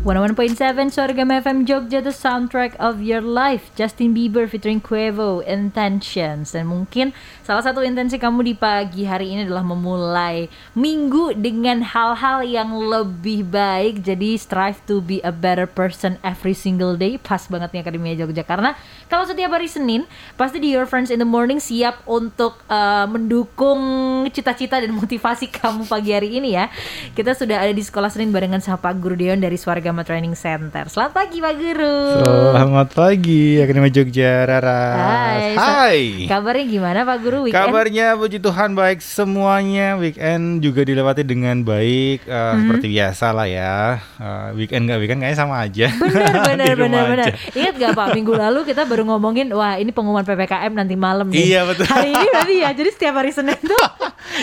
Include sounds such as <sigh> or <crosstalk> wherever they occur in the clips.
101.7 Sorghum FM Jogja The soundtrack of your life. Justin Bieber featuring Quavo Intentions. Dan mungkin salah satu intensi kamu di pagi hari ini adalah memulai minggu dengan hal-hal yang lebih baik. Jadi strive to be a better person every single day. Pas banget nih Akademia Jogja. Karena kalau setiap hari Senin Pasti di Your Friends in the Morning siap untuk uh, mendukung cita-cita dan motivasi kamu pagi hari ini ya. Kita sudah ada di Sekolah Senin barengan sama Pak Guru Deon dari Suarga Agama Training Center. Selamat pagi Pak Guru. Selamat pagi Akademi Jogja Rara. Hai. Hai. Kabarnya gimana Pak Guru weekend? Kabarnya puji Tuhan baik semuanya. Weekend juga dilewati dengan baik uh, hmm. seperti biasa lah ya. Uh, weekend nggak weekend kayaknya sama aja. Benar <laughs> benar benar benar. Ingat gak Pak minggu <laughs> lalu kita baru ngomongin wah ini pengumuman PPKM nanti malam nih. Iya betul. Hari ini <laughs> berarti ya. Jadi setiap hari Senin tuh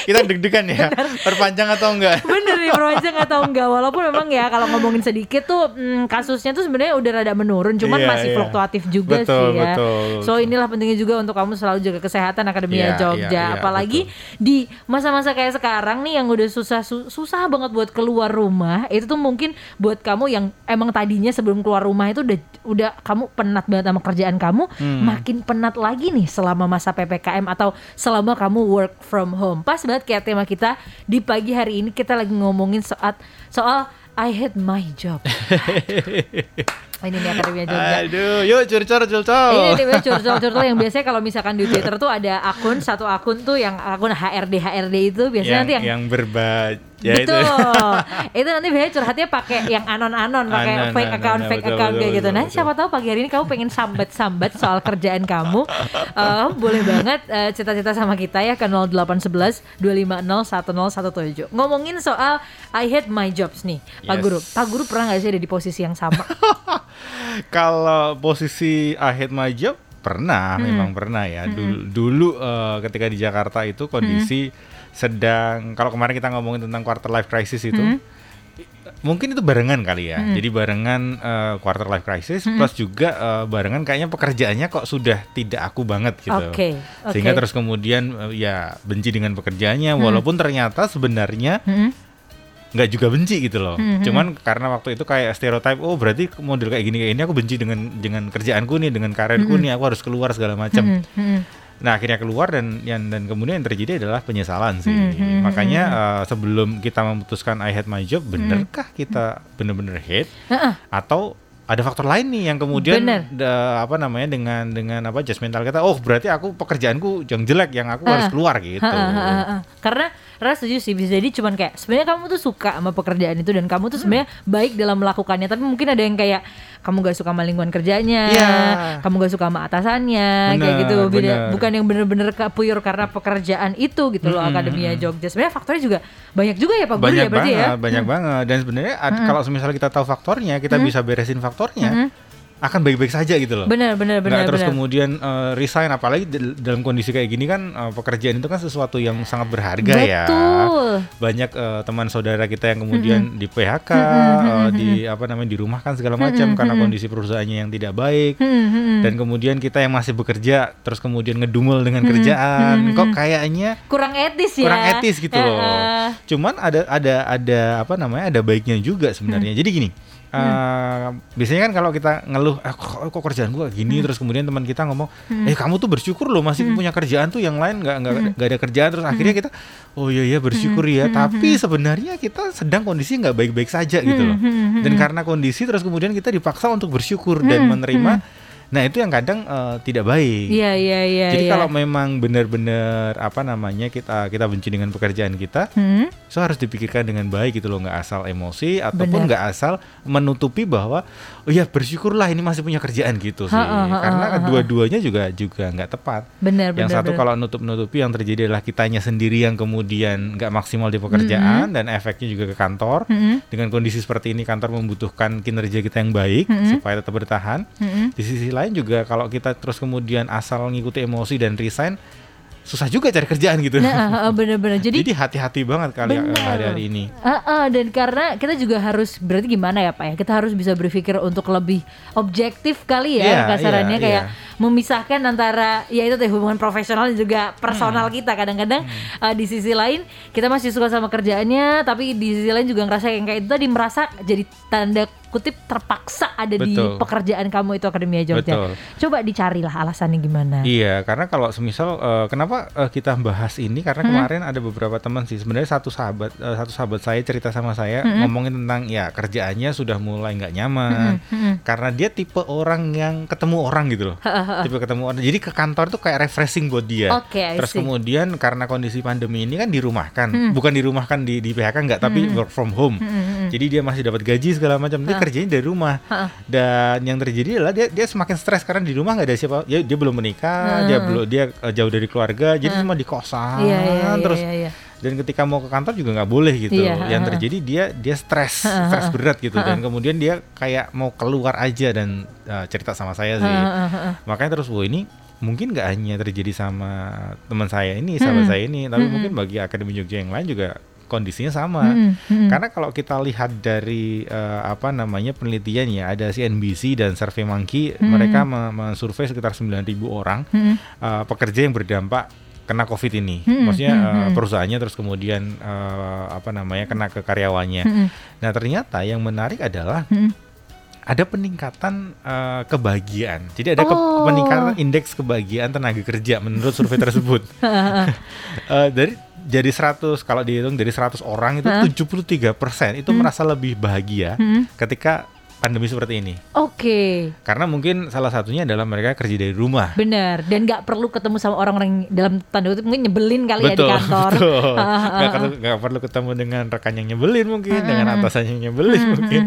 kita deg-degan ya. Perpanjang atau enggak? Bener nih perpanjang atau enggak. Walaupun memang ya kalau ngomongin sedikit sedikit tuh hmm, kasusnya tuh sebenarnya udah rada menurun, cuman yeah, masih yeah. fluktuatif juga betul, sih ya. Betul, so inilah pentingnya juga untuk kamu selalu jaga kesehatan Akademia yeah, Jogja, yeah, yeah, apalagi betul. di masa-masa kayak sekarang nih yang udah susah su susah banget buat keluar rumah, itu tuh mungkin buat kamu yang emang tadinya sebelum keluar rumah itu udah udah kamu penat banget sama kerjaan kamu, hmm. makin penat lagi nih selama masa PPKM atau selama kamu work from home. Pas banget kayak tema kita di pagi hari ini kita lagi ngomongin soal soal I hate my job. <laughs> ini nih Akademia Jogja. Aduh, yuk curcol curcol. Ini nih curcol curcol yang biasanya kalau misalkan di Twitter tuh ada akun satu akun tuh yang akun HRD HRD itu biasanya yang, nanti yang yang berbaj Ya betul. Itu. itu nanti biasanya curhatnya pakai yang anon-anon, pakai anon, fake anon, account, anon, fake betul, account betul, kayak gitu. betul, Nah, betul. siapa tahu pagi hari ini kamu pengen sambat-sambat soal kerjaan kamu, uh, boleh banget uh, cita-cita sama kita ya ke 0811 250 1017. Ngomongin soal I hate my jobs nih, Pak Yes. Guru. Pak Guru pernah nggak sih ada di posisi yang sama? <laughs> <laughs> Kalau posisi I hate my job pernah, Hmm. memang pernah ya. Dulu, dulu eh, ketika di Jakarta itu kondisi Hmm. sedang kalau kemarin kita ngomongin tentang quarter life crisis itu Hmm. mungkin itu barengan kali ya. Hmm. Jadi barengan eh, quarter life crisis plus juga eh, barengan kayaknya pekerjaannya kok sudah tidak aku banget gitu. Oke, oke. Sehingga terus kemudian eh, ya benci dengan pekerjaannya walaupun ternyata sebenarnya Hmm. Nggak juga benci gitu loh. Hmm, Cuman karena waktu itu kayak stereotype, oh berarti model kayak gini kayak ini aku benci dengan dengan kerjaanku nih, dengan karirku nih, aku harus keluar segala macam. Hmm, hmm. Nah akhirnya keluar dan yang dan kemudian yang terjadi adalah penyesalan sih. Hmm, hmm, Makanya eh, sebelum kita memutuskan I hate my job, benerkah kita bener-bener hate Heeh. atau ada faktor lain nih yang kemudian da- apa namanya dengan dengan apa judgmental kita, oh berarti aku pekerjaanku yang jelek yang aku harus Ah. keluar gitu. Ha, ha, ha, ha. Karena Rara setuju sih bisa jadi cuman kayak sebenarnya kamu tuh suka sama pekerjaan itu dan kamu tuh sebenarnya baik dalam melakukannya tapi mungkin ada yang kayak kamu gak suka sama lingkungan kerjanya, Iya. kamu gak suka sama atasannya, kayak Bener, gitu. Beda, bener. bukan yang bener-bener ke- pure karena pekerjaan itu gitu loh Mm-mm, Akademia mm-mm. Jogja. Sebenarnya faktornya juga banyak juga ya Pak Guru banyak ya berarti banget, ya. banyak banget. Dan sebenarnya ad- kalau misalnya kita tahu faktornya, kita bisa beresin faktornya, Mm-mm. Akan baik-baik saja gitu loh. Benar benar Nggak benar terus benar. kemudian eh, resign apalagi dal- dalam kondisi kayak gini kan eh, pekerjaan itu kan sesuatu yang sangat berharga ya. Betul. Banyak eh, teman saudara kita yang kemudian di PHK, eh, di apa namanya dirumahkan segala macam karena kondisi perusahaannya yang tidak baik. Hmm, hmm, hmm. Dan kemudian kita yang masih bekerja terus kemudian ngedumel dengan kerjaan, kok kayaknya kurang etis ya. kurang etis gitu loh. Eh, Cuman ada ada ada apa namanya ada baiknya juga sebenarnya. Hmm. Jadi gini, eh, biasanya kan kalau kita ngeluh, eh, kok, kok kerjaan gua gini, Hmm. terus kemudian teman kita ngomong, eh kamu tuh bersyukur loh masih punya kerjaan tuh yang lain nggak nggak Hmm. ada kerjaan, terus akhirnya kita, oh iya iya bersyukur ya. Tapi sebenarnya kita sedang kondisi nggak baik-baik saja gitu loh. hmm, Dan karena kondisi terus kemudian kita dipaksa untuk bersyukur dan menerima. Nah itu yang kadang eh, tidak baik. Iya iya iya. Jadi iya. kalau memang benar-benar apa namanya kita kita benci dengan pekerjaan kita, Hmm? so harus dipikirkan dengan baik gitu loh, nggak asal emosi ataupun nggak asal menutupi bahwa oh ya bersyukurlah ini masih punya kerjaan gitu sih. Ha, ha, ha, Karena ha, ha. dua-duanya juga juga nggak tepat. benar benar. yang satu benar. kalau nutup-nutupi yang terjadi adalah kitanya sendiri yang kemudian nggak maksimal di pekerjaan dan efeknya juga ke kantor. Mm-mm. Dengan kondisi seperti ini kantor membutuhkan kinerja kita yang baik Mm-mm. supaya tetap bertahan. Mm-mm. Di sisi lain juga kalau kita terus kemudian asal ngikuti emosi dan resign susah juga cari kerjaan gitu. Nah, bener-bener. Jadi, Jadi hati-hati banget kali Benar. hari-hari ini. Ah, ah, dan karena kita juga harus berarti gimana ya Pak ya? Kita harus bisa berpikir untuk lebih objektif kali ya Iya, kasarannya iya, kayak iya. Memisahkan antara ya itu teh hubungan profesional dan juga Hmm. personal kita. Kadang-kadang ah, di sisi lain kita masih suka sama kerjaannya, tapi di sisi lain juga ngerasa yang kayak itu tadi merasa jadi tanda kutip terpaksa ada di Betul. pekerjaan kamu itu Akademia Jogja. Betul. Coba dicarilah alasannya gimana. Iya, karena kalau semisal eh, kenapa eh, kita bahas ini karena Hmm. kemarin ada beberapa teman sih sebenarnya satu sahabat eh, satu sahabat saya cerita sama saya Hmm. ngomongin tentang ya kerjaannya sudah mulai nggak nyaman Mm-mm. karena dia tipe orang yang ketemu orang gitu loh. <laughs> tipe ketemu orang. Jadi ke kantor tuh kayak refreshing buat dia. Oke, I Terus kemudian karena kondisi pandemi ini kan dirumahkan, Hmm. bukan dirumahkan di di PHK nggak, tapi work from home. Mm-mm. Jadi dia masih dapat gaji segala macam. Dia Ah. kerjanya dari rumah. Ha-ha. Dan yang terjadi adalah dia dia semakin stres karena di rumah nggak ada siapa. Ya, dia belum menikah, dia belum dia eh, jauh dari keluarga, jadi cuma di kosan. Iya, iya, terus iya, iya. Dan ketika mau ke kantor juga nggak boleh gitu. Iya, yang terjadi dia dia stres, stres berat gitu. Dan kemudian dia kayak mau keluar aja dan eh, cerita sama saya sih. Makanya terus wah ini mungkin nggak hanya terjadi sama teman saya ini, sahabat Mm-mm. saya ini, tapi Mm-mm. mungkin bagi akademi Jogja yang lain juga kondisinya sama. Mm-mm. Mm-mm. Karena kalau kita lihat dari eh, apa namanya penelitian ya, ada CNBC dan Survey Monkey, Mm-mm. mereka me- mensurvei sekitar 9.000 orang Mm-mm. eh, pekerja yang berdampak kena COVID ini. Mm-mm. Maksudnya eh, Mm-mm. perusahaannya terus kemudian eh, apa namanya kena ke karyawannya. Mm-mm. Nah ternyata yang menarik adalah Mm-mm. ada peningkatan eh, kebahagiaan. Jadi ada ke- Oh. peningkatan indeks kebahagiaan tenaga kerja menurut survei tersebut. <laughs> <laughs> Eh, dari jadi 100 kalau dihitung dari 100 orang itu Hah? 73% itu Hmm. merasa lebih bahagia Mm-mm. ketika pandemi seperti ini. Oke, Karena mungkin salah satunya adalah mereka kerja dari rumah. benar. Dan nggak perlu ketemu sama orang-orang dalam tanda kutip mungkin nyebelin kali ya di betul, kantor. betul. <laughs> Ah, Nggak ah. perlu, nggak perlu ketemu dengan rekan yang nyebelin mungkin, dengan atasan yang nyebelin mungkin,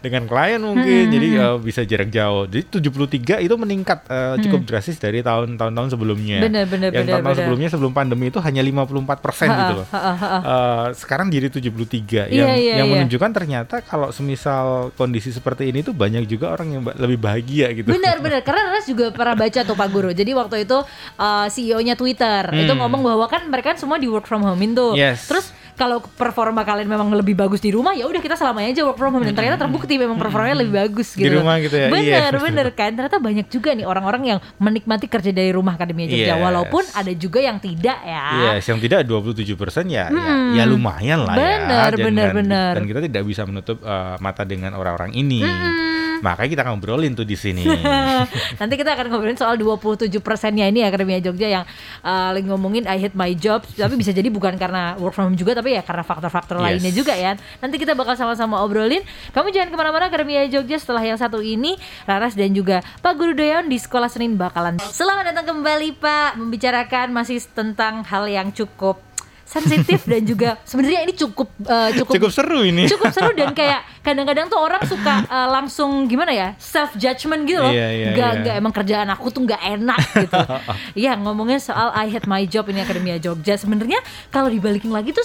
dengan klien mungkin. Jadi eh, bisa jarak jauh. Jadi 73 itu meningkat eh, cukup drastis dari tahun-tahun sebelumnya. Benar, benar, yang tahun-tahun sebelumnya sebelum pandemi itu hanya 54% gitu loh. Eh, sekarang jadi 73 Iya, yang iya, yang iya. menunjukkan ternyata kalau semisal kondisi seperti ini tuh banyak juga orang yang ba- lebih bahagia gitu. Benar benar <laughs> karena Ras juga pernah baca tuh Pak Guru. Jadi waktu itu uh, CEO-nya Twitter itu Hmm. ngomong bahwa kan mereka semua di work from home itu. Yes. Terus kalau performa kalian memang lebih bagus di rumah ya udah kita selamanya aja work from home dan ternyata terbukti memang performanya lebih bagus Di gitu. rumah gitu ya, Bener iya. bener kan. Ternyata banyak juga nih orang-orang yang menikmati kerja dari rumah Akademia Jogja Yes. walaupun ada juga yang tidak ya. Yes, yang tidak 27% ya, ya Hmm. ya lumayan lah Benar, ya. Benar, dan, benar. Dan kita tidak bisa menutup eh, mata dengan orang-orang ini. Hmm. Makanya kita akan ngobrolin tuh di sini. <laughs> Nanti kita akan ngobrolin soal 27 persennya ini Akademia Jogja yang uh, lagi ngomongin I hate my job Tapi bisa jadi bukan karena work from home juga Tapi ya karena faktor-faktor Yes. lainnya juga ya Nanti kita bakal sama-sama obrolin Kamu jangan ke mana-mana Akademia Jogja setelah yang satu ini Laras dan juga Pak Guru Doyon di Sekolah Senin bakalan Selamat datang kembali Pak Membicarakan masih tentang hal yang cukup sensitif dan juga sebenarnya ini cukup uh, cukup Cukup seru ini. cukup seru dan <laughs> kayak kadang-kadang tuh orang suka uh, langsung gimana ya self judgment gitu loh Iya, iya, nggak iya. nggak emang kerjaan aku tuh nggak enak gitu <laughs> Iya ngomongin soal I hate my job ini Akademia Jogja sebenarnya kalau dibalikin lagi tuh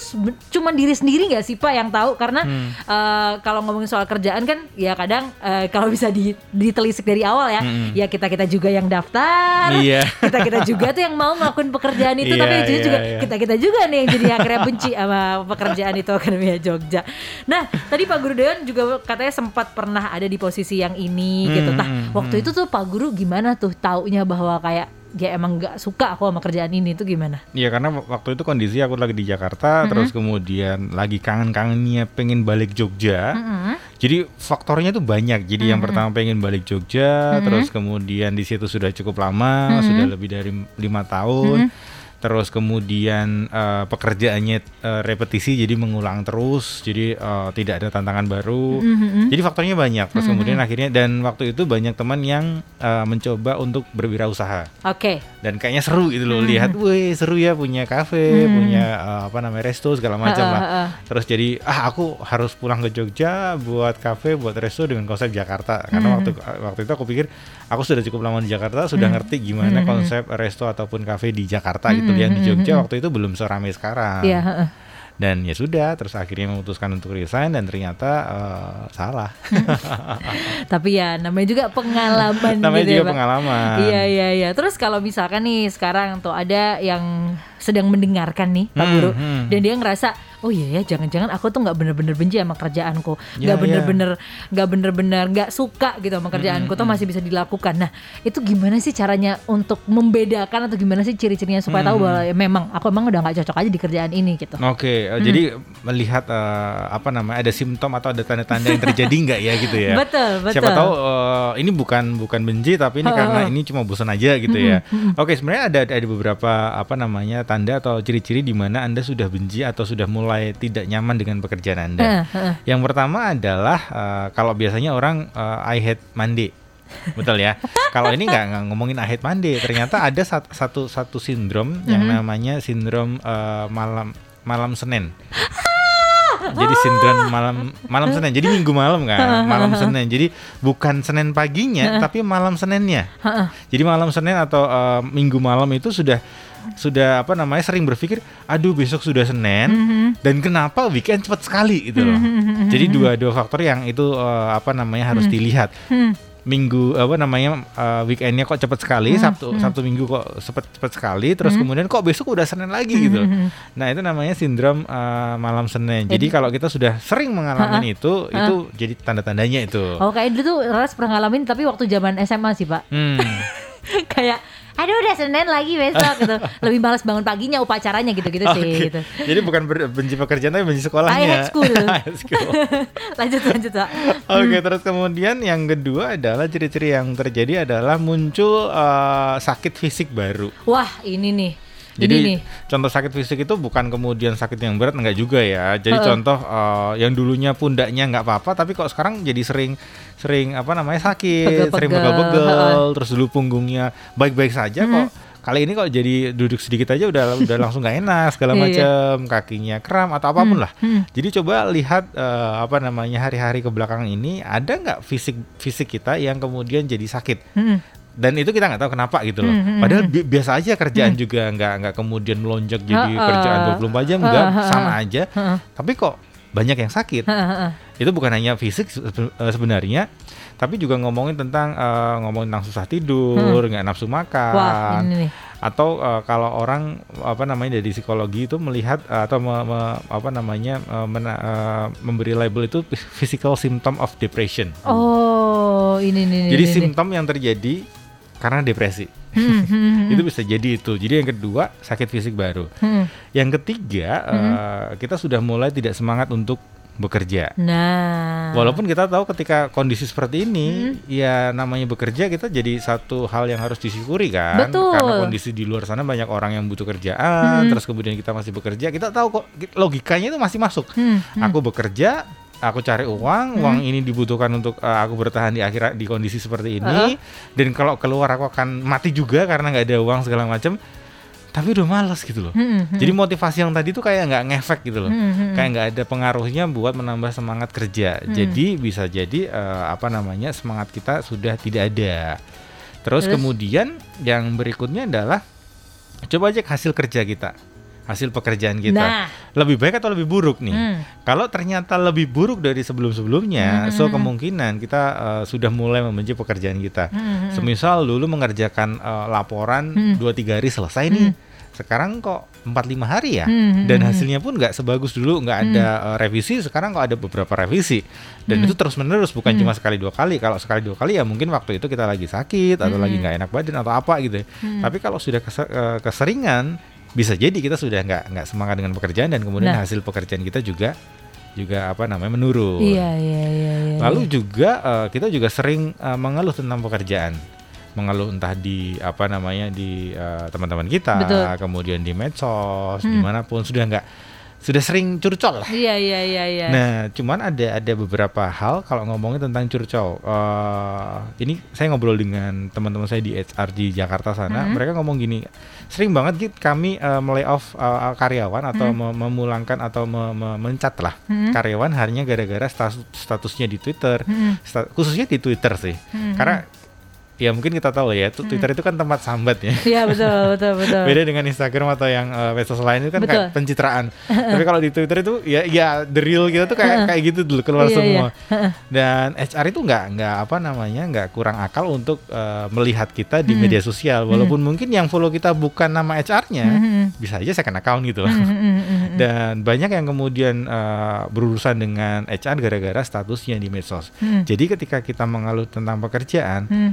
cuman diri sendiri nggak sih Pak yang tahu karena Hmm. uh, kalau ngomongin soal kerjaan kan ya kadang uh, kalau bisa di, ditelisik dari awal ya Mm-mm. ya kita kita juga yang daftar Hmm. Iya. kita kita juga tuh yang mau ngelakuin pekerjaan itu <laughs> Iya, tapi ujungnya iya, juga iya. kita kita juga nih yang jadi akhirnya benci sama pekerjaan itu Akademia Jogja. Nah tadi Pak Guru Dewan juga katanya sempat pernah ada di posisi yang ini Hmm, gitu. Nah hmm, waktu hmm. itu tuh Pak Guru gimana tuh taunya bahwa kayak ya emang nggak suka aku sama kerjaan ini tuh gimana? Iya karena waktu itu kondisi aku lagi di Jakarta, Mm-mm. terus kemudian lagi kangen-kangennya pengen balik Jogja. Mm-mm. Jadi faktornya tuh banyak. Jadi yang Mm-mm. pertama pengen balik Jogja, Mm-mm. terus kemudian di situ sudah cukup lama, Mm-mm. sudah lebih dari lima tahun. Mm-mm. Terus kemudian eh, pekerjaannya eh, repetisi, jadi mengulang terus, jadi eh, tidak ada tantangan baru. Mm-mm. Jadi faktornya banyak. Terus Mm-mm. kemudian akhirnya dan waktu itu banyak teman yang eh, mencoba untuk berwirausaha Oke. dan kayaknya seru gitu loh Hmm. lihat, wih seru ya punya kafe, Hmm. punya eh, apa namanya resto segala macam Ha, lah. ha, ha. Terus jadi ah aku harus pulang ke Jogja buat kafe, buat resto dengan konsep Jakarta. Hmm. Karena waktu waktu itu aku pikir aku sudah cukup lama di Jakarta, sudah Hmm. ngerti gimana Hmm. konsep resto ataupun kafe di Jakarta gitu. Hmm, Yang di hmm, Jogja hmm. waktu itu belum seramai sekarang. Iya. Dan ya sudah, terus akhirnya memutuskan untuk resign dan ternyata eh, salah. <laughs> Tapi ya namanya juga pengalaman Namanya gitu ya, juga Pak. pengalaman. Iya iya iya. Terus kalau misalkan nih sekarang tuh ada yang sedang mendengarkan nih Pak Hmm, Guru hmm. dan dia ngerasa oh iya ya jangan-jangan aku tuh nggak bener-bener benci sama kerjaanku Ya, nggak ya. bener-bener nggak bener-bener nggak suka gitu sama kerjaanku tuh masih bisa dilakukan nah itu gimana sih caranya untuk membedakan atau gimana sih ciri-cirinya supaya tahu bahwa ya memang aku emang udah nggak cocok aja di kerjaan ini gitu Oke, eh, jadi melihat eh, apa namanya ada simptom atau ada tanda-tanda yang terjadi nggak ya gitu ya? betul betul Siapa tahu eh, ini bukan bukan benci tapi ini karena ini cuma bosan aja gitu ya. Oke, sebenarnya ada ada beberapa apa namanya tanda atau ciri-ciri di mana Anda sudah benci atau sudah mulai tidak nyaman dengan pekerjaan Anda. Heeh. Yang pertama adalah eh, kalau biasanya orang eh, I hate Monday. Betul ya. <laughs> Kalau ini nggak ngomongin I hate Monday, ternyata ada sat- satu satu sindrom yang namanya sindrom eh, malam malam Senin. <laughs> Jadi sindrom malam malam Senin. Jadi minggu malam kan, <laughs> malam Senin. Jadi bukan Senin paginya, tapi malam Seninnya. Jadi malam Senin atau eh, minggu malam itu sudah sudah apa namanya sering berpikir, aduh besok sudah Senin dan kenapa weekend cepat sekali gitu loh. Jadi dua dua faktor yang itu eh, apa namanya harus dilihat. Minggu apa namanya eh, weekendnya kok cepat sekali, Sabtu Sabtu Minggu kok cepat cepat sekali, terus kemudian kok besok udah Senin lagi gitu. Nah itu namanya sindrom eh, malam Senin. Jadi kalau kita sudah sering mengalami itu, itu jadi tanda-tandanya itu. Oh kayak dulu tuh Ras pernah ngalamin tapi waktu zaman SMA sih pak Hmm. <laughs> Kayak aduh udah Senin lagi besok gitu <laughs> Lebih malas bangun paginya upacaranya gitu-gitu sih Oke. gitu Jadi bukan benci pekerjaan tapi benci sekolahnya. I hate school. <laughs> School. <laughs> Lanjut lanjut pak Oke, terus kemudian yang kedua adalah ciri-ciri yang terjadi adalah muncul eh, sakit fisik baru. Wah ini nih Jadi Ini nih contoh sakit fisik itu bukan kemudian sakit yang berat enggak juga ya. Jadi contoh eh, yang dulunya pundaknya nggak apa-apa tapi kok sekarang jadi sering sering apa namanya sakit, sering Pegel-pegel, terus dulu punggungnya baik-baik saja kok kali ini kok jadi duduk sedikit aja udah udah langsung nggak enak segala Iya, iya. macam, kakinya kram atau apa pun lah. hmm. Jadi coba lihat eh, apa namanya hari-hari ke belakang ini ada nggak fisik fisik kita yang kemudian jadi sakit Hmm. Dan itu kita nggak tahu kenapa gitu loh. Hmm, hmm, Padahal bi- biasa aja kerjaan juga nggak nggak kemudian melonjak jadi Ha-ha. kerjaan 24 jam nggak Ha-ha. sama aja. Ha-ha. Tapi kok banyak yang sakit. Heeh. Itu bukan hanya fisik eh, sebenarnya, tapi juga ngomongin tentang eh, ngomongin tentang susah tidur, nggak nafsu makan Wah ini nih atau eh, kalau orang apa namanya dari psikologi itu melihat eh, atau me- me- apa namanya mena- eh, memberi label itu physical symptom of depression. Oh ini nih Jadi ini, simptom yang terjadi karena depresi. Hmm, <laughs> hmm, itu bisa jadi itu. Jadi yang kedua sakit fisik baru. hmm. Yang ketiga eh, kita sudah mulai tidak semangat untuk bekerja. Nah Walaupun kita tahu ketika kondisi seperti ini, ya namanya bekerja kita jadi satu hal yang harus disyukuri kan. Betul. Karena kondisi di luar sana banyak orang yang butuh kerjaan, terus kemudian kita masih bekerja, kita tahu kok logikanya itu masih masuk. Hmm, Aku bekerja, aku cari uang, uang ini dibutuhkan untuk uh, aku bertahan di akhirat di kondisi seperti ini. Dan kalau keluar aku akan mati juga karena nggak ada uang segala macam. Tapi udah malas gitu loh. hmm, hmm. Jadi motivasi yang tadi tuh kayak nggak ngefek gitu loh, Hmm, hmm. kayak nggak ada pengaruhnya buat menambah semangat kerja. Jadi bisa jadi eh, apa namanya semangat kita sudah tidak ada. Terus, Terus? kemudian yang berikutnya adalah coba cek hasil kerja kita, hasil pekerjaan kita. Nah Lebih baik atau lebih buruk nih? hmm. Kalau ternyata lebih buruk dari sebelum-sebelumnya, Hmm, so hmm, kemungkinan kita eh, sudah mulai membenci pekerjaan kita. Hmm, hmm. Semisal dulu mengerjakan eh, laporan Hmm. 2-3 hari selesai nih. Sekarang kok 4-5 hari ya. Hmm, Dan hmm, hasilnya pun nggak sebagus dulu, nggak ada eh, revisi. Sekarang kok ada beberapa revisi. Dan Hmm. itu terus-menerus bukan cuma sekali dua kali. Kalau sekali dua kali ya mungkin waktu itu kita lagi sakit atau Hmm. lagi nggak enak badan atau apa gitu. ya. Tapi kalau sudah kese- keseringan bisa jadi kita sudah nggak nggak semangat dengan pekerjaan dan kemudian Nah. hasil pekerjaan kita juga juga apa namanya menurun. Iya iya iya iya. Lalu juga eh, kita juga sering eh, mengeluh tentang pekerjaan, mengeluh entah di apa namanya di eh, teman-teman kita, Betul. kemudian di medsos, Hmm. di mana pun sudah nggak sudah sering curcol lah. Iya iya iya iya. Nah, cuman ada ada beberapa hal kalau ngomongin tentang curcol. eh, ini saya ngobrol dengan teman-teman saya di HR di Jakarta sana. Hmm. Mereka ngomong gini, sering banget Git, kami eh, melay off eh, karyawan atau mem- memulangkan atau me- me- mencat lah Hmm. karyawan hanya gara-gara status statusnya di Twitter, Hmm. Sta- khususnya di Twitter sih. Hmm. Karena ya mungkin kita tahu ya, tuh Twitter itu kan tempat sambat ya. Iya betul betul betul. <laughs> Beda dengan Instagram atau yang uh, medsos lain itu kan Betul. kayak pencitraan. <laughs> Tapi kalau di Twitter itu ya ya the real kita tuh kayak <laughs> kayak gitu dulu keluar Iya, semua. iya. Dan HR itu nggak nggak apa namanya nggak kurang akal untuk uh, melihat kita Hmm. di media sosial. Walaupun mungkin yang follow kita bukan nama HR-nya, Mhm. bisa aja second account gitu. Mhm, mhm. Dan banyak yang kemudian uh, berurusan dengan HR gara-gara statusnya di medsos. Hmm. Jadi ketika kita mengeluh tentang pekerjaan, Hmm.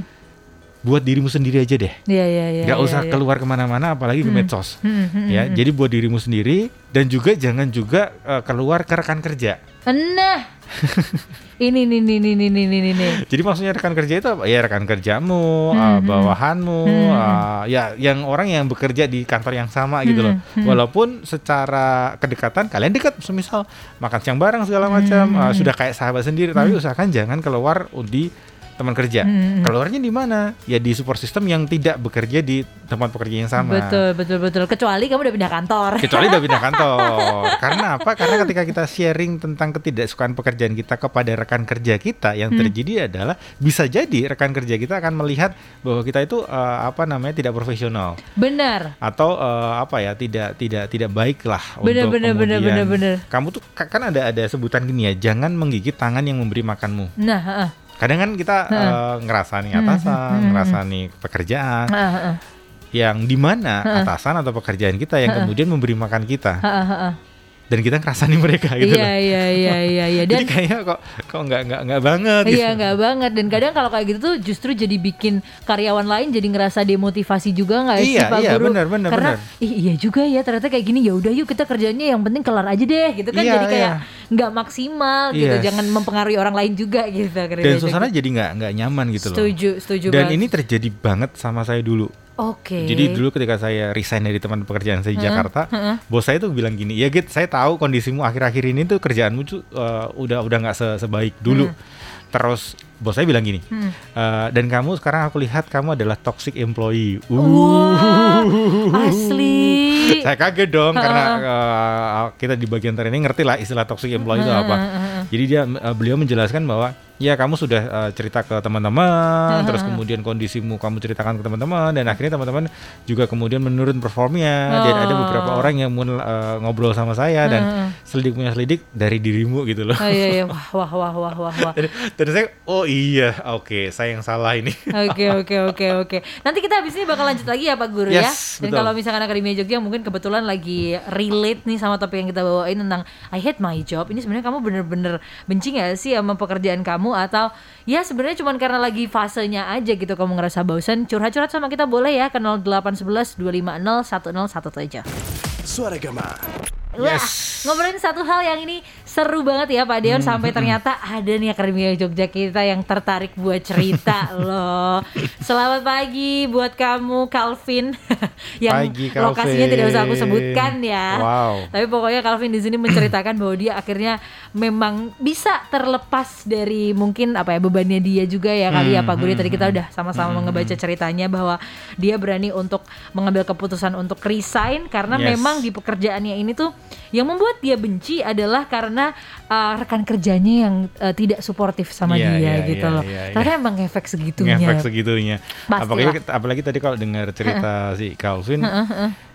Buat dirimu sendiri aja deh. Iya iya iya. nggak iya, usah iya. keluar ke mana-mana, apalagi ke Hmm. medsos. Hmm, hmm, Ya, hmm. jadi buat dirimu sendiri dan juga jangan juga uh, keluar ke rekan kerja. Nah, <laughs> ini nih nih nih nih nih nih nih, nih. Jadi maksudnya rekan kerja itu apa? Ya rekan kerjamu, Hmm, uh, hmm. bawahanmu, Hmm. uh, ya yang orang yang bekerja di kantor yang sama gitu loh. Hmm, hmm. Walaupun secara kedekatan kalian dekat, semisal makan siang bareng segala macam, uh, Hmm. sudah kayak sahabat sendiri. Tapi usahakan jangan keluar di teman kerja. Hmm. Keluarnya di mana? Ya di support system yang tidak bekerja di tempat pekerja yang sama. Betul betul betul. Kecuali kamu udah pindah kantor. kecuali udah pindah <laughs> kantor. Karena apa? Karena ketika kita sharing tentang ketidaksukaan pekerjaan kita kepada rekan kerja kita, yang Hmm. terjadi adalah bisa jadi rekan kerja kita akan melihat bahwa kita itu eh, apa namanya tidak profesional Benar. atau eh, apa ya tidak tidak tidak baik lah Bener, untuk bener, kemudian bener, bener. kamu tuh ka- kan ada ada sebutan gini ya, jangan menggigit tangan yang memberi makanmu. Nah, heeh. Kadang kan kita eh, ngerasa nih atasan, hmm, ngerasa nih pekerjaan, yang di mana Heeh. atasan atau pekerjaan kita yang kemudian memberi makan kita. Dan kita ngerasani mereka gitu Iya loh. iya iya iya iya <laughs> Jadi dan kayaknya kok kok nggak nggak nggak banget gitu. Iya nggak banget dan kadang kalau kayak gitu tuh justru jadi bikin karyawan lain jadi ngerasa demotivasi juga nggak sih Iya, Pak iya, Guru? benar, benar, Karena benar. "Ih, iya juga ya ternyata kayak gini ya udah yuk kita kerjanya yang penting kelar aja deh gitu kan Iya, jadi kayak iya. nggak maksimal gitu Yes. jangan mempengaruhi orang lain juga gitu Dan suasana jadi nggak nggak nyaman gitu loh. setuju setuju Dan banget. ini terjadi banget sama saya dulu. Oke Jadi dulu ketika saya resign dari teman pekerjaan saya di Jakarta, bos saya tuh bilang gini, ya Git, saya tahu kondisimu akhir-akhir ini tuh kerjaanmu tuh uh, udah udah nggak se- sebaik dulu. Terus bos saya bilang gini, Hmm. "Uh, dan kamu sekarang aku lihat kamu adalah toxic employee. Uh. Wah, asli <laughs> saya kaget dong karena uh, kita di bagian training ngerti lah istilah toxic employee itu apa. Jadi dia uh, beliau menjelaskan bahwa ya kamu sudah uh, cerita ke teman-teman, terus kemudian kondisimu kamu ceritakan ke teman-teman dan akhirnya teman-teman juga kemudian menurun performnya. Dan ada beberapa orang yang mulai uh, ngobrol sama saya dan selidik punya selidik dari dirimu gitu loh. Oh, iya iya <laughs> wah wah wah wah wah wah Dan, dan saya oh iya oke saya yang salah ini. <laughs> Oke oke oke oke. Nanti kita habis ini bakal lanjut lagi ya Pak Guru ya. Yes, Dan betul. kalau misalkan Akademia Jogja mungkin kebetulan lagi relate nih sama topik yang kita bawain tentang I hate my job. Ini sebenarnya kamu bener-bener benci gak sih sama pekerjaan kamu atau ya sebenarnya cuma karena lagi fasenya aja gitu kamu ngerasa bosan. Curhat-curhat sama kita boleh ya ke 0811 250 1017. Suara Gema. Wah, Yes. ngobrolin satu hal yang ini seru banget ya Pak Deon sampai ternyata ada nih Akademia Jogja kita yang tertarik buat cerita <laughs> loh. Selamat pagi buat kamu Calvin <laughs> yang Pagi, lokasinya tidak usah aku Calvin. sebutkan ya. Wow. Tapi pokoknya Calvin di sini menceritakan bahwa dia akhirnya memang bisa terlepas dari mungkin apa ya bebannya dia juga ya kali ya Pak Guru. Tadi kita udah sama-sama ngebaca ceritanya bahwa dia berani untuk mengambil keputusan untuk resign karena Yes. memang di pekerjaannya ini tuh yang membuat dia benci adalah karena uh, rekan kerjanya yang uh, tidak suportif sama Iya, dia iya, gitu iya, loh. iya, iya. Ternyata emang efek segitunya. ngefek segitunya. Pastilah. Apalagi apalagi tadi kalau dengar cerita si Calvin,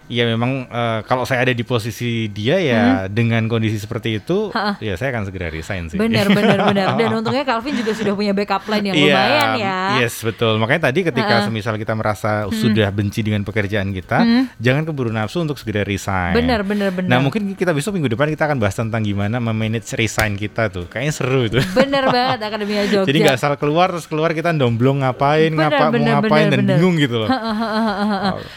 ya memang eh, kalau saya ada di posisi dia ya dengan kondisi seperti itu, ya saya akan segera resign sih. Bener bener bener. <laughs> Dan untungnya Calvin juga sudah punya backup plan yang Iya, lumayan ya. Yes, betul. Makanya tadi ketika semisal kita merasa sudah benci dengan pekerjaan kita, jangan keburu nafsu untuk segera resign. Bener bener bener. Nah, mungkin kita besok minggu depan kita akan bahas tentang gimana memanage resign kita tuh. Kayaknya seru itu. Bener <laughs> banget Akademia Jogja. Jadi nggak asal keluar terus keluar kita domblong ngapain, Bener, ngapa bener, mau ngapain bener, dan bener. bingung gitu loh.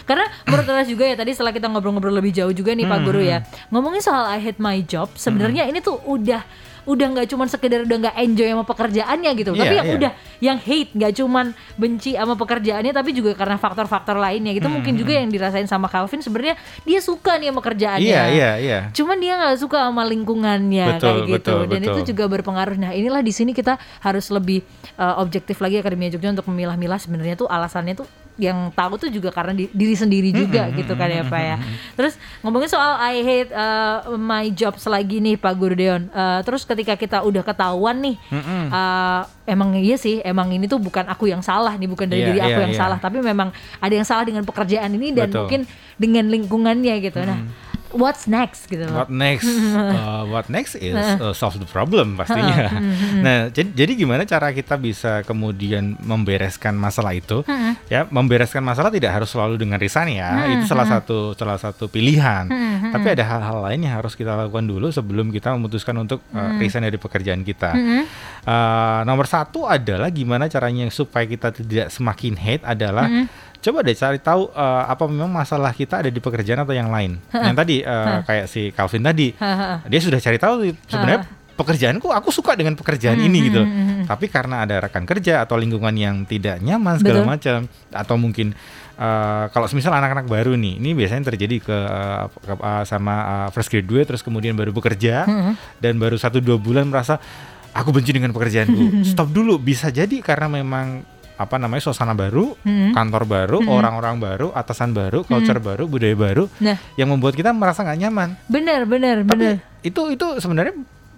Karena menurut Anas juga ya tadi setelah kita ngobrol-ngobrol lebih jauh juga nih Pak Guru ya. ngomongin soal I hate my job sebenarnya ini tuh udah udah nggak cuman sekedar udah nggak enjoy sama pekerjaannya gitu Iya, tapi yang iya. udah yang hate nggak cuman benci sama pekerjaannya tapi juga karena faktor-faktor lainnya. Gitu mungkin juga yang dirasain sama Calvin. Sebenarnya dia suka nih sama kerjaannya. Iya, iya, iya. cuman dia nggak suka sama lingkungannya Betul, kayak gitu. betul, dan itu betul. juga berpengaruh. Nah inilah di sini kita harus lebih uh, objektif lagi Akademia Jogja untuk memilah-milah. Sebenarnya tuh alasannya tuh yang tahu tuh juga karena di- diri sendiri juga gitu kan ya Pak ya. Terus ngomongin soal I hate uh, my job selagi nih Pak Gurdeon. Uh, terus ketika kita udah ketahuan nih, uh, emang iya sih, emang ini tuh bukan aku yang salah nih, bukan dari Iya, diri aku iya, yang iya. salah, tapi memang ada yang salah dengan pekerjaan ini dan Betul. mungkin dengan lingkungannya gitu. Nah, what's next gitu loh. What next? <laughs> Uh, what next is uh, solve the problem pastinya. <laughs> nah, jadi, jadi gimana cara kita bisa kemudian membereskan masalah itu? Ya, membereskan masalah tidak harus selalu dengan resign ya. Itu salah satu salah satu pilihan. Tapi ada hal-hal lain yang harus kita lakukan dulu sebelum kita memutuskan untuk uh, resign dari pekerjaan kita. Uh, nomor satu adalah gimana caranya supaya kita tidak semakin hate adalah coba deh cari tahu uh, apa memang masalah kita ada di pekerjaan atau yang lain. yang tadi uh, kayak si Calvin tadi, dia sudah cari tahu sebenarnya pekerjaanku aku suka dengan pekerjaan ini gitu. Tapi karena ada rekan kerja atau lingkungan yang tidak nyaman segala macam atau mungkin uh, kalau misal anak-anak baru nih, ini biasanya terjadi ke, uh, ke- uh, sama uh, fresh graduate terus kemudian baru bekerja dan baru satu dua bulan merasa aku benci dengan pekerjaanku. <laughs> Stop dulu, bisa jadi karena memang apa namanya suasana baru, kantor baru, orang-orang baru, atasan baru, culture baru, budaya baru Nah, yang membuat kita merasa nggak nyaman. benar benar Tapi benar. itu itu sebenarnya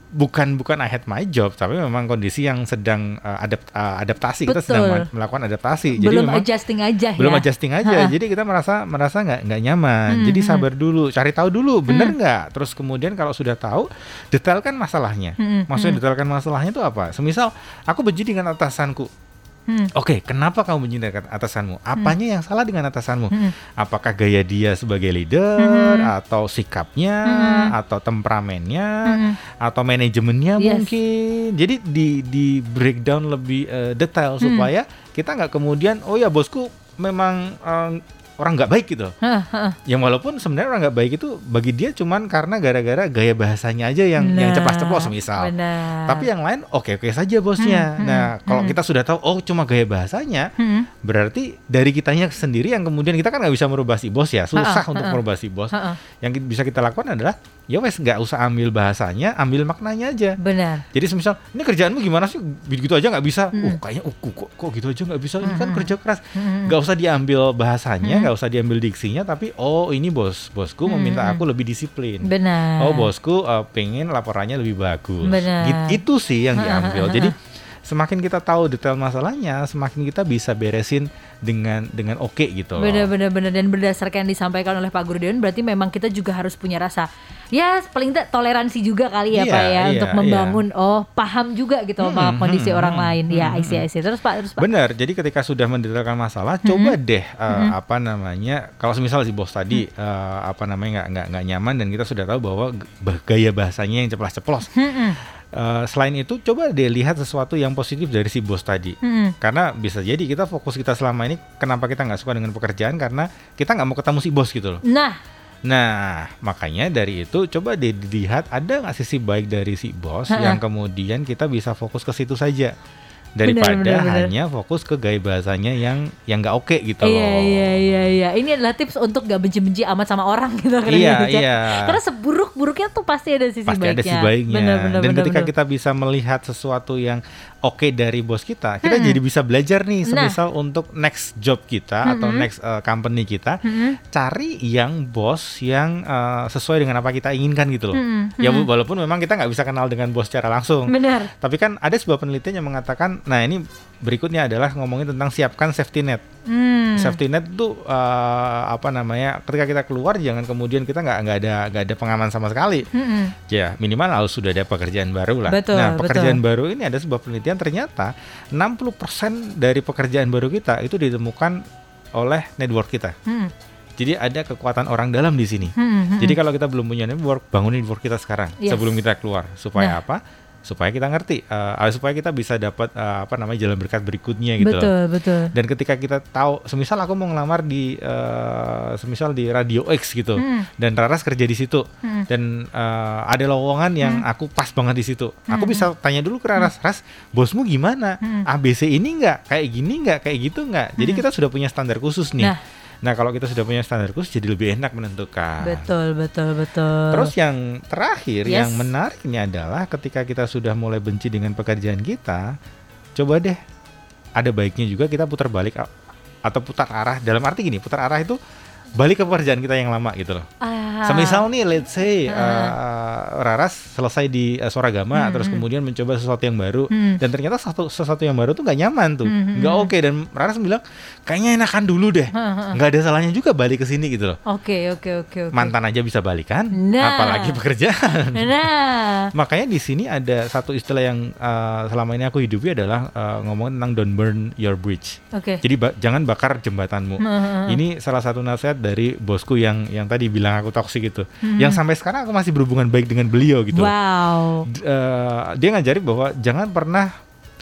bukan bukan I hate my job, tapi memang kondisi yang sedang uh, adapt- uh, adaptasi kita sedang Betul. melakukan adaptasi. Belum memang adjusting aja belum ya. adjusting aja, Ha-ha. jadi kita merasa merasa nggak nggak nyaman. Hmm, jadi hmm. sabar dulu, cari tahu dulu, bener nggak. Terus kemudian kalau sudah tahu, detailkan masalahnya. Hmm, Maksudnya detailkan masalahnya itu apa? Semisal aku benci dengan atasanku. Hmm. Oke, kenapa kamu benci dengan atasanmu? Apanya yang salah dengan atasanmu? Hmm. Apakah gaya dia sebagai leader, atau sikapnya, atau temperamennya, Hmm. atau manajemennya Yes. mungkin? Jadi di di breakdown lebih eh, detail Hmm. supaya kita nggak kemudian, oh ya bosku memang eh, orang nggak baik gitu. Yang walaupun sebenarnya orang nggak baik itu bagi dia cuman karena gara-gara gaya bahasanya aja yang yang Nah, ceplas-ceplos misal. Benar. Tapi yang lain oke-oke saja bosnya. Hmm, nah, hmm, kalau hmm. kita sudah tahu oh cuma gaya bahasanya, Hmm. berarti dari kitanya sendiri yang kemudian kita kan nggak bisa merubah si bos ya, susah Ha-ha, untuk ha-ha. merubah si bos. Yang bisa kita lakukan adalah ya wes nggak usah ambil bahasanya, ambil maknanya aja. Benar. Jadi semisal ini kerjaanmu gimana sih? Gitu aja nggak bisa. Hmm. Oh kayaknya uh, kok, kok gitu aja nggak bisa. Ini kan Hmm. kerja keras. Hmm. Nggak usah diambil bahasanya, Hmm. nggak usah diambil diksinya, tapi oh ini bos bosku meminta Hmm. aku lebih disiplin. Benar. Oh bosku uh, pengen laporannya lebih bagus. Benar. Git- itu sih yang diambil. Jadi semakin kita tahu detail masalahnya, semakin kita bisa beresin dengan dengan oke gitu. loh. Benar-benar benar dan berdasarkan yang disampaikan oleh Pak Gurdeon berarti memang kita juga harus punya rasa ya paling tidak toleransi juga kali ya Iya, Pak ya iya, untuk membangun oh paham juga gitu sama Hmm, kondisi hmm, orang hmm, lain. Ya, hmm, I see, I see. Terus Pak, terus Pak. Benar. Jadi ketika sudah mendetailkan masalah, coba deh uh, apa namanya kalau semisal si bos tadi uh, apa namanya nggak nggak nyaman dan kita sudah tahu bahwa gaya bahasanya yang ceplas-ceplos. Hmm, Uh, selain itu coba deh lihat sesuatu yang positif dari si bos tadi. hmm. Karena bisa jadi kita fokus kita selama ini kenapa kita nggak suka dengan pekerjaan karena kita nggak mau ketemu si bos gitu loh. Nah, Nah makanya dari itu coba deh dilihat ada nggak sisi baik dari si bos Ha-ha. yang kemudian kita bisa fokus ke situ saja daripada benar, benar. hanya fokus ke gaya bahasanya yang yang nggak oke gitu loh. iya iya iya iya. Ini adalah tips untuk gak benci-benci amat sama orang gitu kan. Iya, gitu, iya. Karena seburuk-buruknya tuh pasti ada sisi Pasti baiknya. ada sisi baiknya. Benar benar Dan benar. ketika benar. kita bisa melihat sesuatu yang oke dari bos kita, kita jadi bisa belajar nih, Nah. semisal untuk next job kita atau next uh, company kita, Hmm, cari yang bos yang uh, sesuai dengan apa kita inginkan gitu loh. Hmm, Ya bu- walaupun memang kita nggak bisa kenal dengan bos secara langsung, Benar. tapi kan ada sebuah penelitian yang mengatakan, nah ini berikutnya adalah ngomongin tentang siapkan safety net. Hmm. Safety net itu uh, apa namanya? Ketika kita keluar jangan kemudian kita nggak nggak ada nggak ada pengaman sama sekali. Hmm, Ya minimal harus sudah ada pekerjaan baru lah. Betul, nah pekerjaan betul. baru ini ada sebuah penelitian ternyata 60% dari pekerjaan baru kita itu ditemukan oleh network kita. hmm, Jadi ada kekuatan orang dalam di sini. hmm, hmm. Jadi kalau kita belum punya network, bangun network kita sekarang Yes. sebelum kita keluar. Supaya Nah. apa? Supaya kita ngerti, eh, supaya kita bisa dapat eh, apa namanya jalan berkat berikutnya gitu. loh. betul betul. Dan ketika kita tahu, semisal aku mau ngelamar di, eh, semisal di Radio X gitu, Hmm. dan Raras kerja di situ, Hmm. dan eh, ada lowongan yang aku pas banget di situ, aku bisa tanya dulu ke Raras, Ras, bosmu gimana? Hmm. ABC ini nggak, kayak gini nggak, kayak gitu nggak? Jadi kita sudah punya standar khusus nih. Nah. Nah, kalau kita sudah punya standar khusus, jadi lebih enak menentukan. Betul betul betul. Terus yang terakhir Yes. yang menariknya adalah ketika kita sudah mulai benci dengan pekerjaan kita, coba deh ada baiknya juga kita putar balik atau putar arah dalam arti gini, putar arah itu balik ke pekerjaan kita yang lama gitu loh. Ah. Semisal nih, let's say Ah. uh, Raras selesai di uh, Soragama, Hmm, terus hmm. kemudian mencoba sesuatu yang baru, Hmm. dan ternyata sesuatu, sesuatu yang baru tuh nggak nyaman tuh, nggak hmm. oke, dan Raras bilang kayaknya enakan dulu deh, nggak ada salahnya juga balik ke sini gitu loh. Oke, oke, oke, oke. Mantan aja bisa balikan, Nah. apalagi pekerjaan. <laughs> Nah, Makanya di sini ada satu istilah yang uh, selama ini aku hidupi adalah uh, ngomongin tentang don't burn your bridge. oke. Jadi ba- jangan bakar jembatanmu. Ini salah satu nasihat dari bosku yang yang tadi bilang aku toksik itu. Hmm. Yang sampai sekarang aku masih berhubungan baik dengan beliau gitu. Wow. D- eh, dia ngajarin bahwa jangan pernah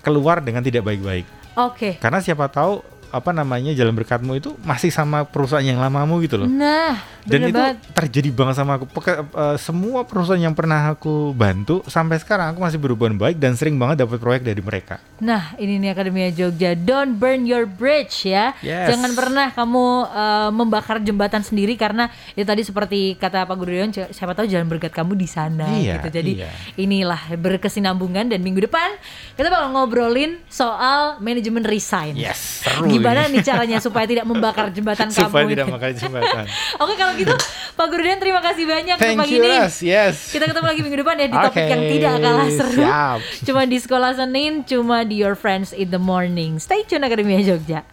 keluar dengan tidak baik-baik. Oke. Karena siapa tahu apa namanya jalan berkatmu itu masih sama perusahaan yang lamamu gitu loh. Nah, Dan itu banget. terjadi banget sama aku. Peke- eh, semua perusahaan yang pernah aku bantu sampai sekarang aku masih berhubungan baik dan sering banget dapat proyek dari mereka. Nah, ini nih Akademia Jogja. Don't burn your bridge ya. Yes. Jangan pernah kamu uh, membakar jembatan sendiri karena itu tadi seperti kata Pak c- siapa tahu jalan berkat kamu di sana Iya, gitu. Jadi iya. inilah berkesinambungan dan minggu depan kita bakal ngobrolin soal manajemen resign. Yes, seru Gimana nih caranya supaya tidak membakar jembatan <laughs> Supaya kamu? tidak itu? makan jembatan. <laughs> Oke kalau gitu Pak Guru Dewan terima kasih banyak untuk Thank pagi you, ini. Ras. Yes. Kita ketemu lagi minggu depan ya di topik Oke, yang tidak kalah seru. siap. <laughs> Cuma di sekolah Senin, cuma di Your Friends in the Morning. Stay tune Akademia Jogja.